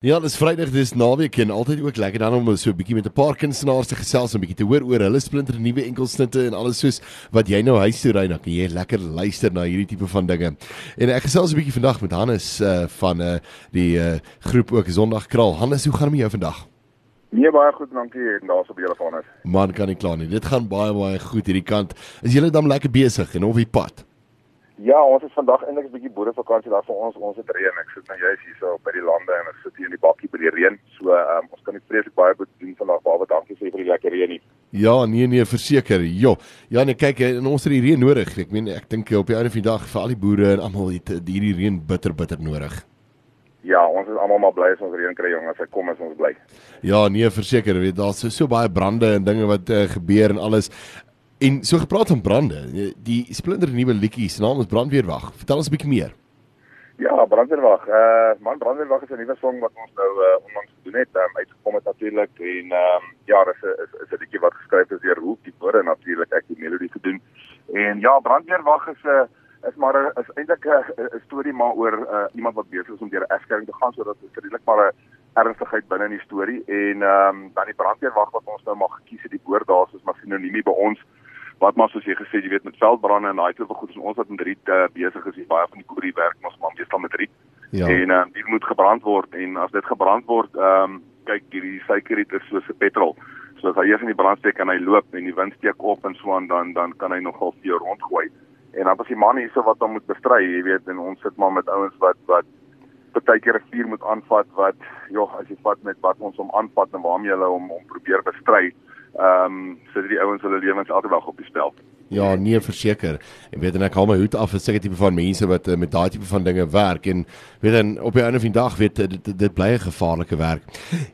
Ja, dis Vrydag, dis naweek en altyd ook lekker dan om so 'n bietjie met 'n paar kunstenaars te gesels en 'n bietjie te hoor oor hulle splinter nuwe enkelsnitte en alles soos wat jy nou huis toe ry dan kan jy lekker luister na hierdie tipe van dinge. En ek gesels 'n bietjie vandag met Hannes uh, van uh, die uh, groep ook Sondag Kraal. Hannes, hoe gaan dit met jou vandag? Nee, baie goed, dankie en daar's op julle van is. Man kan nie kla nie. Dit gaan baie baie goed hierdie kant. Is julle dan lekker besig en of die pad? Ja, ons is vandag eintlik 'n bietjie boerevakansie daar vir ons. Ons het reën. Ek sit nou juist hier so by die lande en ek sit hier in die bakkie by die reën. So, um, ons kan nie vreeslik baie goed doen vandag behalwe dankie sê vir die lekker reën nie. Ja, nee nee, verseker. Jo. Ja, nee, kyk, en ons het die reën nodig. Ek meen ek dink op die einde van die dag vir al die boere en almal het hierdie reën bitter bitter nodig. Ja, ons is almal maar bly as ons reën kry, jong. As hy kom, is ons bly. Ja, nee, verseker, weet daar's so, so baie brande en dinge wat uh, gebeur en alles. En so gepraat van brande, die splinter nuwe liedjie se naam is Brandweerwag. Vertel ons 'n bietjie meer. Ja, Brandweerwag. Eh uh, man Brandweerwag is 'n nuwe song wat ons nou uh, onlangs gedoen het, um, uitgekom het natuurlik en ehm um, ja, dis 'n is 'n liedjie wat geskryf is deur Hoek die woorde natuurlik ek die melodie gedoen. En ja, Brandweerwag is 'n uh, is maar 'n is eintlik 'n storie maar oor uh, iemand wat besig is om deur 'n egskeiding te gaan sodat dit redelik maar 'n ernstigheid binne in die storie en ehm um, dan die Brandweerwag wat ons nou mag gekies het die woord daar is maar sinoniemie by ons wat maar soos jy gesê jy weet met veldbrande en daai tipe goed is ons wat met riet uh, besig is, baie van die koerie werk ons maar meestal met riet. Ja. En uh, dit moet gebrand word en as dit gebrand word, ehm um, kyk hierdie suikerriet is soos 'n petrol. So as hy eers in die brand steek en hy loop en die wind steek op en so aan dan dan kan hy nogal vir jou rondgooi. En dan as die man hierso wat hom moet bestry, jy weet en ons sit maar met ouens wat wat partykeer 'n vuur moet aanvat wat ja, as jy vat met wat ons hom aanvat en waarmee hulle hom om probeer bestry ehm um, sodat die ouens hulle lewens altyd wel op die spel. Ja, nee, verseker. En weet en ek haal my hoed af vir seker tipe van mense wat uh, met daai tipe van dinge werk en weet dan op die einde van die dag weet dit dit, dit bly 'n gevaarlike werk.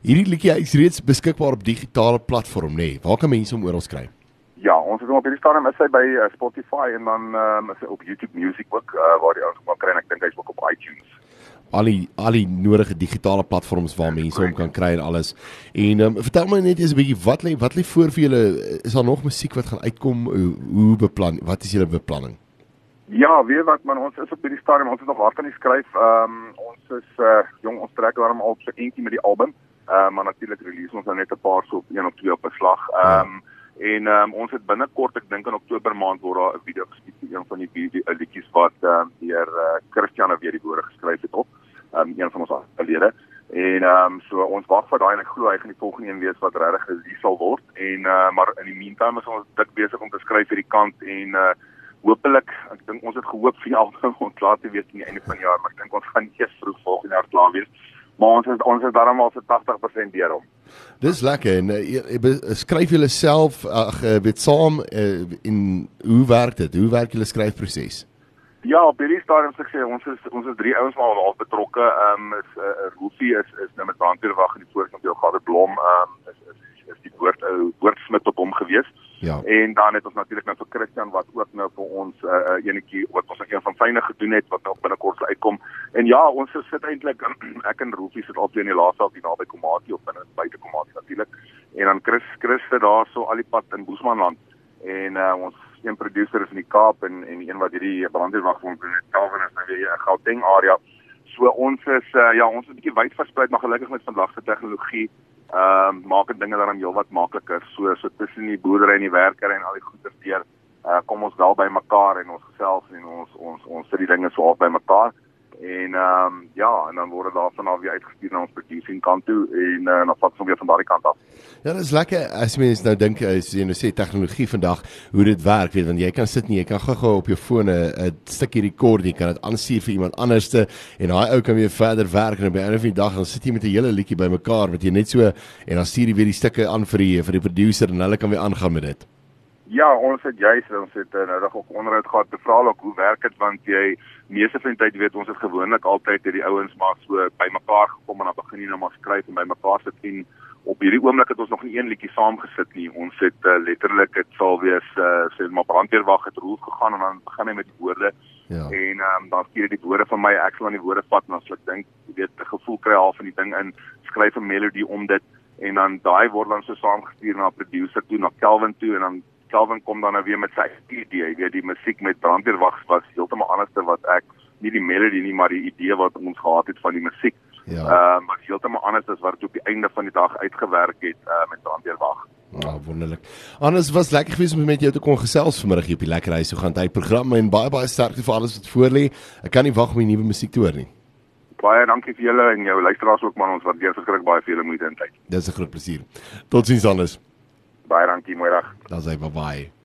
Hierdie liedjie is reeds beskikbaar op digitale platform, nê. Nee. Waar kan mense hom oral skry? Ja, ons het hom op hierdie stadium is hy by uh, Spotify en dan um, is hy op YouTube Music ook uh, waar die ouens hom kan kry en ek dink hy's ook op iTunes al die al die nodige digitale platforms waar mense hom kan kry en alles. En um, vertel my net eens 'n bietjie wat lê wat lê voor vir julle? Is daar nog musiek wat gaan uitkom? Hoe, hoe beplan? Wat is julle beplanning? Ja, weet wat man, ons is op hierdie stadium, ons het nog hard aan die skryf. Ehm um, ons is uh jong, ons trek daarom al so eentjie met die album. Ehm uh, maar natuurlik release ons nou net 'n paar so op een of twee op beslag. Ehm um, ja. En um, ons het binnekort, ek dink in Oktober maand word daar 'n video geskiet vir een van die video liedjies wat um, deur uh, Christian weer die woorde geskryf het op. Um, een van ons afdelede. En ehm um, so ons wag vir daai en ek glo hy gaan die volgende een wees wat regtig gelees sal word. En uh, maar in die meantime is ons dik besig om te skryf vir die kant en uh hopelik, ek dink ons het gehoop vir album om klaar te wees aan die einde van die jaar, maar ek dink ons gaan eers vroeg volgende jaar klaar wees. Maar ons is ons is daarom al vir 80% deur hom. Dis lekker en uh, skryf julle self ag uh, weet saam uh, in hoe werk dit? Hoe werk julle skryfproses? Ja, op hierdie stadium sê ek sê ons is ons is drie ouens maar al betrokke. Ehm um, is 'n uh, Roofie is is nou met brandweerwag in die voorkant jou Gader Blom ehm um, is, is is die woord ou woordsmit op hom gewees. Ja. En dan het ons natuurlik nou vir Christian wat ook nou vir ons 'n uh, uh, enetjie wat ons een van fyne gedoen het wat nou binnekort sal uitkom. En ja, ons sit eintlik ek en Roofie sit altyd in die laaste op die naby Komati of binne buite Komati natuurlik. En dan Chris Chris sit daar so al die pad in Boesmanland en uh, ons een producer is in die Kaap en en een wat hierdie brandweerwag van Calvin is nou weer in Gauteng area. So ons is uh, ja, ons is 'n bietjie wyd versprei, maar gelukkig met vandag se tegnologie ehm uh, maak dit dinge dan heelwat makliker. So so tussen die boerdery en die werker en al die goeder deur uh, kom ons wel by mekaar en ons gesels en ons ons ons sit die dinge so op by mekaar. En ehm um, ja, en dan word daarvan af weer uitgestuur na ons producing kant toe en uh, dan vat ons weer van daardie kant af. Ja, dit is lekker as mens nou dink as jy nou sê tegnologie vandag hoe dit werk, weet want jy kan sit nie, jy kan gou-gou op jou foon 'n stukkie rekord, jy kan dit aanstuur vir iemand anderste en daai ou kan weer verder werk en op 'n ander van die dag dan sit jy met 'n hele liedjie bymekaar wat jy net so en dan stuur jy weer die stukke aan vir die vir die producer en hulle kan weer aangaan met dit. Ja, ons het juist ons het uh, nou nog onderhoud gehad te vra ook hoe werk dit want jy meeste van die tyd weet ons het gewoonlik altyd hierdie ouens maar so bymekaar gekom en dan begin jy nou maar skryf en bymekaar sit en op hierdie oomblik het ons nog nie een liedjie saam gesit nie. Ons het uh, letterlik dit sal wees uh, sê maar brandweerwag het roep gegaan en dan begin hy met die woorde. Ja. En um, dan stuur hy die woorde van my ek sal aan die woorde vat en as ek dink jy weet 'n gevoel kry half van die ding in skryf 'n melodie om dit en dan daai word dan so saamgestuur na 'n producer toe na Kelvin toe en dan Calvin kom dan nou weer met sy idee, jy weet die musiek met brandweerwag was heeltemal anderste wat ek nie die melodie nie, maar die idee wat ons gehad het van die musiek Ja. Ehm uh, wat heeltemal anders is wat dit op die einde van die dag uitgewerk het uh, met brandweerwag. Ja, oh, wonderlik. Anders was lekker gewees om met jou te kon gesels vanmiddag hier op die lekker huis toe gaan tyd program en baie baie sterkte vir alles wat voor lê. Ek kan nie wag om die nuwe musiek te hoor nie. Baie dankie vir julle en jou luisteraars ook man, ons waardeer verskriklik baie vir julle moeite en tyd. Dis 'n groot plesier. Totsiens anders. Baie dankie, dag. Dan sê bye bye.